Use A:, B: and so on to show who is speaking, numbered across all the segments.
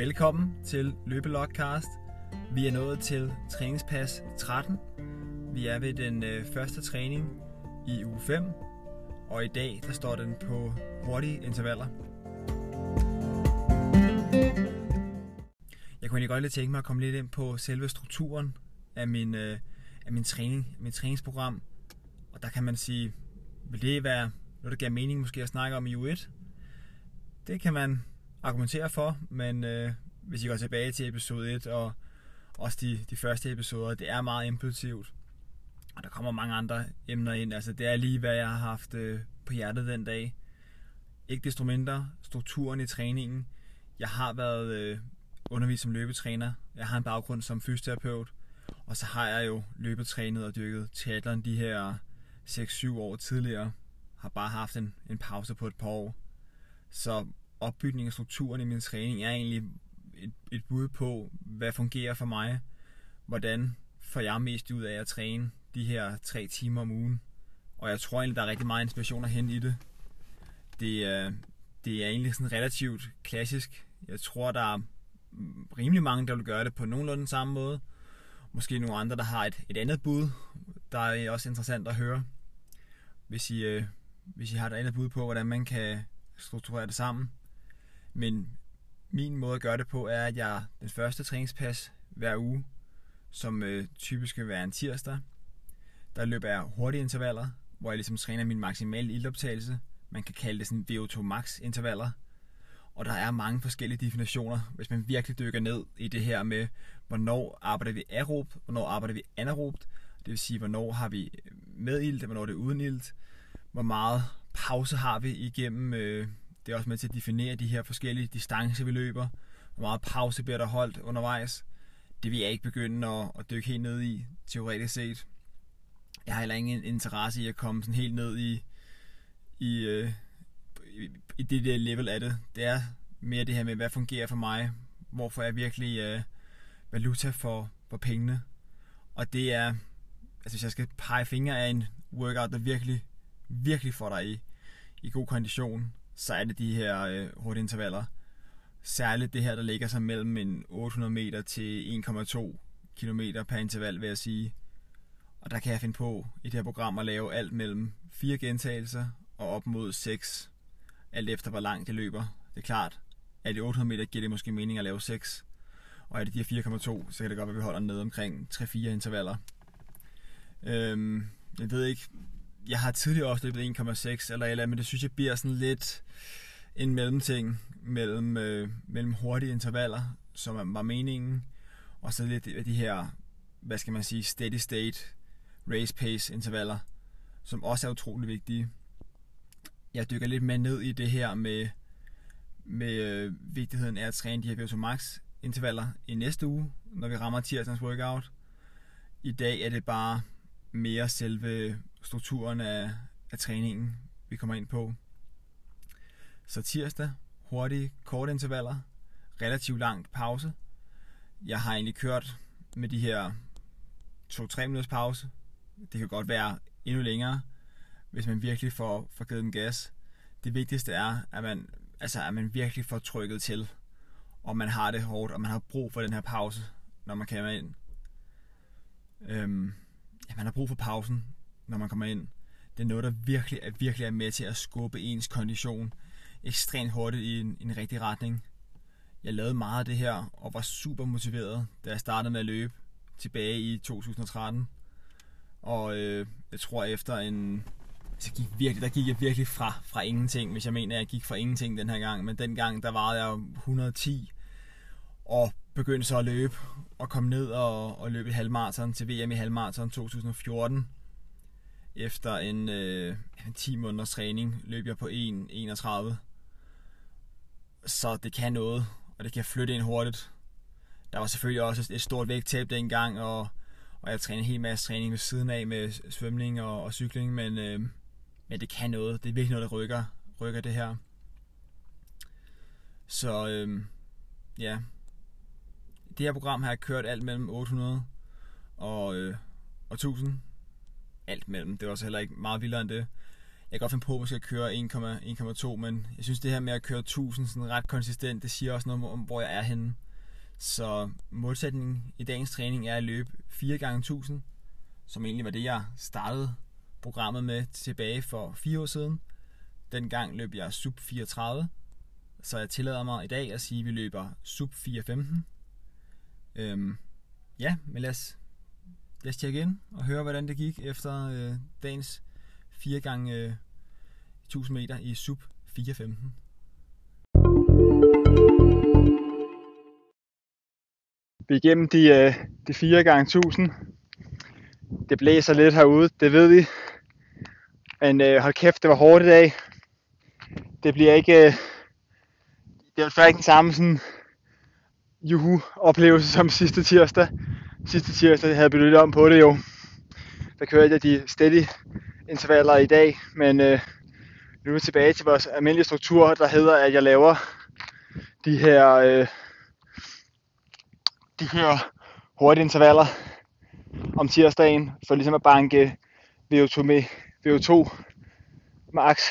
A: Velkommen til Løbelogcast. Vi er nået til træningspas 13. Vi er ved den øh, første træning i uge 5, og i dag der står den på hurtige intervaller. Jeg kunne egentlig godt lige tænke mig at komme lidt ind på selve strukturen af min, øh, af min træning, min træningsprogram. Og der kan man sige, vil det være noget, der giver mening måske at snakke om i uge 1? Det kan man argumentere for, men øh, hvis I går tilbage til episode 1 og også de, de første episoder, det er meget impulsivt. Og der kommer mange andre emner ind. Altså, det er lige, hvad jeg har haft øh, på hjertet den dag. Ikke desto mindre strukturen i træningen. Jeg har været øh, undervist som løbetræner. Jeg har en baggrund som fysioterapeut. Og så har jeg jo løbetrænet og dyrket triathlon de her 6-7 år tidligere. Har bare haft en, en pause på et par år. Så opbygning af strukturen i min træning er egentlig et, et bud på, hvad fungerer for mig. Hvordan får jeg mest ud af at træne de her tre timer om ugen. Og jeg tror egentlig, der er rigtig meget inspiration at hente i det. Det øh, det er egentlig sådan relativt klassisk. Jeg tror, der er rimelig mange, der vil gøre det på nogenlunde samme måde. Måske nogle andre, der har et, et andet bud, der er også interessant at høre. Hvis I, øh, hvis I har et andet bud på, hvordan man kan strukturere det sammen. Men min måde at gøre det på er, at jeg den første træningspas hver uge, som øh, typisk vil være en tirsdag, der løber jeg hurtige intervaller, hvor jeg ligesom træner min maksimale ildoptagelse. Man kan kalde det sådan VO2 max intervaller. Og der er mange forskellige definitioner, hvis man virkelig dykker ned i det her med, hvornår arbejder vi aerobt, hvornår arbejder vi anaerobt. Det vil sige, hvornår har vi øh, med ilt, hvornår det er uden ilt. Hvor meget pause har vi igennem øh, det er også med til at definere de her forskellige distancer, vi løber. Hvor meget pause bliver der holdt undervejs. Det vil jeg ikke begynde at, at dykke helt ned i, teoretisk set. Jeg har heller ingen interesse i at komme sådan helt ned i, i, øh, i, i det der level af det. Det er mere det her med, hvad fungerer for mig. Hvorfor jeg virkelig øh, valuta for, for pengene. Og det er, altså hvis jeg skal pege fingre af en workout, der virkelig, virkelig får dig i, i god kondition, så er det de her øh, hurtige intervaller. Særligt det her, der ligger sig mellem en 800 meter til 1,2 km per interval, vil jeg sige. Og der kan jeg finde på i det her program at lave alt mellem fire gentagelser og op mod 6, alt efter hvor langt det løber. Det er klart, at i 800 meter giver det måske mening at lave 6, og er det de her 4,2, så kan det godt være, at vi holder ned omkring 3-4 intervaller. Øhm, jeg ved ikke, jeg har tidligere også løbet 1,6 eller eller men det synes jeg bliver sådan lidt en mellemting mellem, øh, mellem hurtige intervaller, som var meningen, og så lidt af de her, hvad skal man sige, steady state race pace intervaller, som også er utrolig vigtige. Jeg dykker lidt mere ned i det her med, med øh, vigtigheden af at træne de her VO2 max intervaller i næste uge, når vi rammer tirsdagens workout. I dag er det bare mere selve strukturen af, af træningen, vi kommer ind på. Så tirsdag, hurtige, korte intervaller, relativt langt pause. Jeg har egentlig kørt med de her 2-3 minutters pause. Det kan godt være endnu længere, hvis man virkelig får, får givet den gas. Det vigtigste er, at man, altså, at man virkelig får trykket til, og man har det hårdt, og man har brug for den her pause, når man kommer ind. Øhm, ja, man har brug for pausen, når man kommer ind. Det er noget, der virkelig er, virkelig er med til at skubbe ens kondition ekstremt hurtigt i en, en rigtig retning. Jeg lavede meget af det her, og var super motiveret, da jeg startede med at løbe tilbage i 2013. Og øh, jeg tror efter en... Så gik virkelig, der gik jeg virkelig fra, fra ingenting, hvis jeg mener, at jeg gik fra ingenting den her gang. Men den gang, der var jeg 110, og begyndte så at løbe, og kom ned og, og løb i halvmarathon til VM i halvmarathon 2014 efter en, øh, en 10 måneders træning løb jeg på 1.31. Så det kan noget, og det kan flytte ind hurtigt. Der var selvfølgelig også et stort vægttab dengang, og, og jeg trænede en hel masse træning ved siden af med svømning og, og cykling, men, øh, men det kan noget. Det er virkelig noget, der rykker, rykker det her. Så øh, ja, det her program har jeg kørt alt mellem 800 og, øh, og 1000 alt mellem. Det var også heller ikke meget vildere end det. jeg kan godt finde på måske at køre 1,2, men jeg synes det her med at køre 1000 sådan ret konsistent, det siger også noget om, hvor jeg er henne. Så målsætningen i dagens træning er at løbe 4 gange 1000 som egentlig var det, jeg startede programmet med tilbage for 4 år siden. Dengang løb jeg sub 34, så jeg tillader mig i dag at sige, at vi løber sub 415. Øhm, ja, men lad os, lad os tjekke ind og høre, hvordan det gik efter øh, dagens 4 gange øh, 1000 meter i sub 415.
B: Vi er igennem de, øh, de 4 gange 1000 det blæser lidt herude, det ved vi. Men øh, hold kæft, det var hårdt i dag. Det bliver ikke... Øh, det er ikke den samme sådan juhu-oplevelse som sidste tirsdag. Sidste tirsdag havde jeg om på det jo. Der kørte jeg de steady intervaller i dag, men øh, nu er vi tilbage til vores almindelige struktur, der hedder, at jeg laver de her, øh, de her hurtige intervaller om tirsdagen, for ligesom at banke VO2, med, VO2 max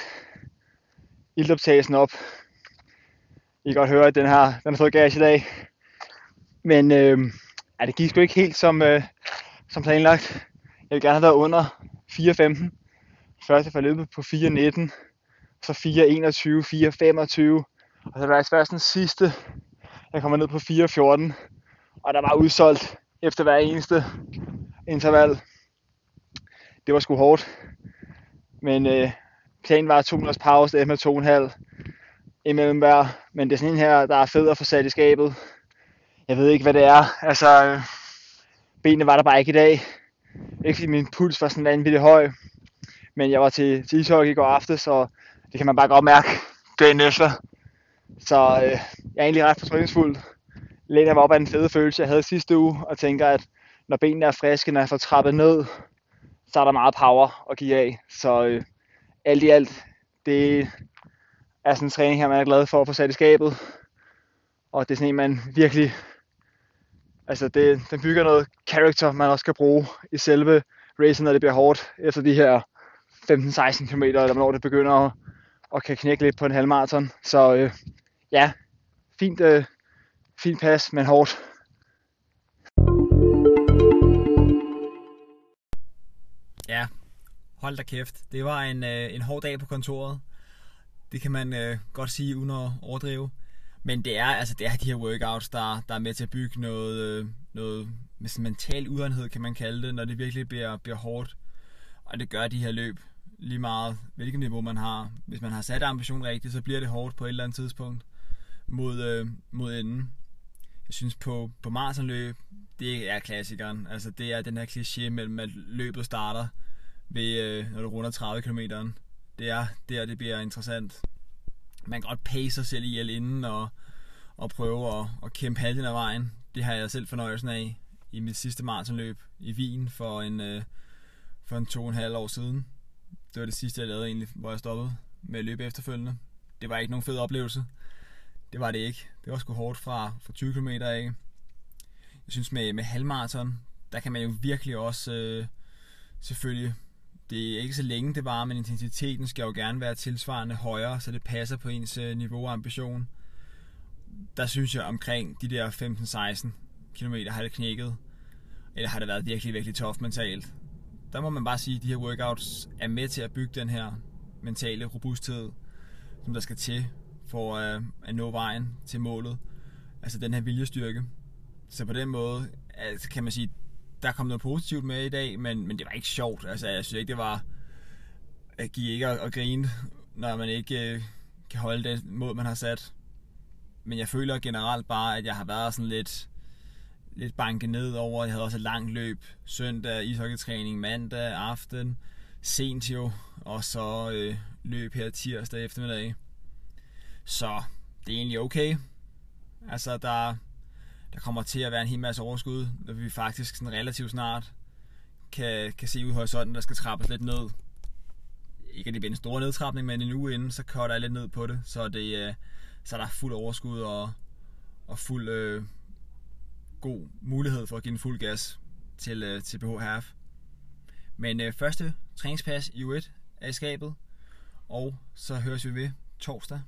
B: ildoptagelsen op. I kan godt høre, at den har, den har fået gas i dag. Men øh, ja, det gik sgu ikke helt som, øh, som planlagt. Jeg ville gerne have været under 4.15. Først jeg løbet på 4.19, så 4.21, 4.25. Og så var det først den sidste, jeg kommer ned på 4.14. Og der var udsolgt efter hver eneste interval. Det var sgu hårdt. Men øh, planen var 2 minutters pause, det med 2,5 imellem hver. Men det er sådan en her, der er fed at få sat i skabet. Jeg ved ikke, hvad det er. Altså, benene var der bare ikke i dag. Ikke fordi min puls var sådan vanvittigt høj. Men jeg var til, til ishockey i går aftes, så det kan man bare godt mærke dagen efter. Så øh, jeg er egentlig ret fortrykningsfuld. Læner mig op af den fede følelse, jeg havde sidste uge, og tænker, at når benene er friske, når jeg får trappet ned, så er der meget power at give af. Så øh, alt i alt, det er sådan en træning her, man er glad for at få sat i skabet. Og det er sådan en, man virkelig, altså det, den bygger noget character, man også kan bruge i selve racen, når det bliver hårdt efter de her 15-16 km, eller når det begynder at, at kan knække lidt på en halvmarathon. Så øh, ja, fint, øh, fint pas, men hårdt.
A: Ja, hold da kæft. Det var en, øh, en hård dag på kontoret. Det kan man øh, godt sige uden at overdrive. Men det er, altså, det er de her workouts, der, der er med til at bygge noget, øh, noget med sådan mental udenhed, kan man kalde det, når det virkelig bliver, bliver hårdt. Og det gør de her løb lige meget, hvilket niveau man har. Hvis man har sat ambition rigtigt, så bliver det hårdt på et eller andet tidspunkt mod, øh, mod enden. Jeg synes på, på maratonløb, det er klassikeren. Altså det er den her kliché mellem, at løbet starter ved, øh, når du runder 30 km. Det er der, det bliver interessant. Man kan godt pace sig selv ihjel inden og, og prøve at, at kæmpe halvdelen af vejen. Det har jeg selv fornøjelsen af i mit sidste maratonløb i Wien for en, øh, for en to og en halv år siden. Det var det sidste, jeg lavede egentlig, hvor jeg stoppede med at løbe efterfølgende. Det var ikke nogen fed oplevelse. Det var det ikke. Det var sgu hårdt fra, fra 20 km af. Jeg synes med, med halvmarathon, der kan man jo virkelig også øh, selvfølgelig det er ikke så længe det var, men intensiteten skal jo gerne være tilsvarende højere, så det passer på ens øh, niveau og ambition. Der synes jeg omkring de der 15-16 km har det knækket, eller har det været virkelig, virkelig tof mentalt. Der må man bare sige, at de her workouts er med til at bygge den her mentale robusthed, som der skal til for at, at nå vejen til målet. Altså den her viljestyrke. Så på den måde altså kan man sige, der kom noget positivt med i dag, men, men det var ikke sjovt. Altså jeg synes ikke, det var... Jeg gik ikke og, og grine, når man ikke øh, kan holde det mod, man har sat. Men jeg føler generelt bare, at jeg har været sådan lidt, lidt banket ned over. Jeg havde også et langt løb søndag, ishockeytræning mandag aften, sent jo, og så øh, løb her tirsdag eftermiddag. Så det er egentlig okay. Altså, der, der kommer til at være en hel masse overskud, når vi faktisk sådan relativt snart kan, kan se ud i horisonten, der skal trappes lidt ned. Ikke at det bliver en stor nedtrapning, men en uge inden, så cutter jeg lidt ned på det, så, det, øh, så der er fuld overskud og, og fuld øh, god mulighed for at give en fuld gas til, øh, til BH Half. Men øh, første træningspas i U1 er i skabet, Og så høres vi ved torsdag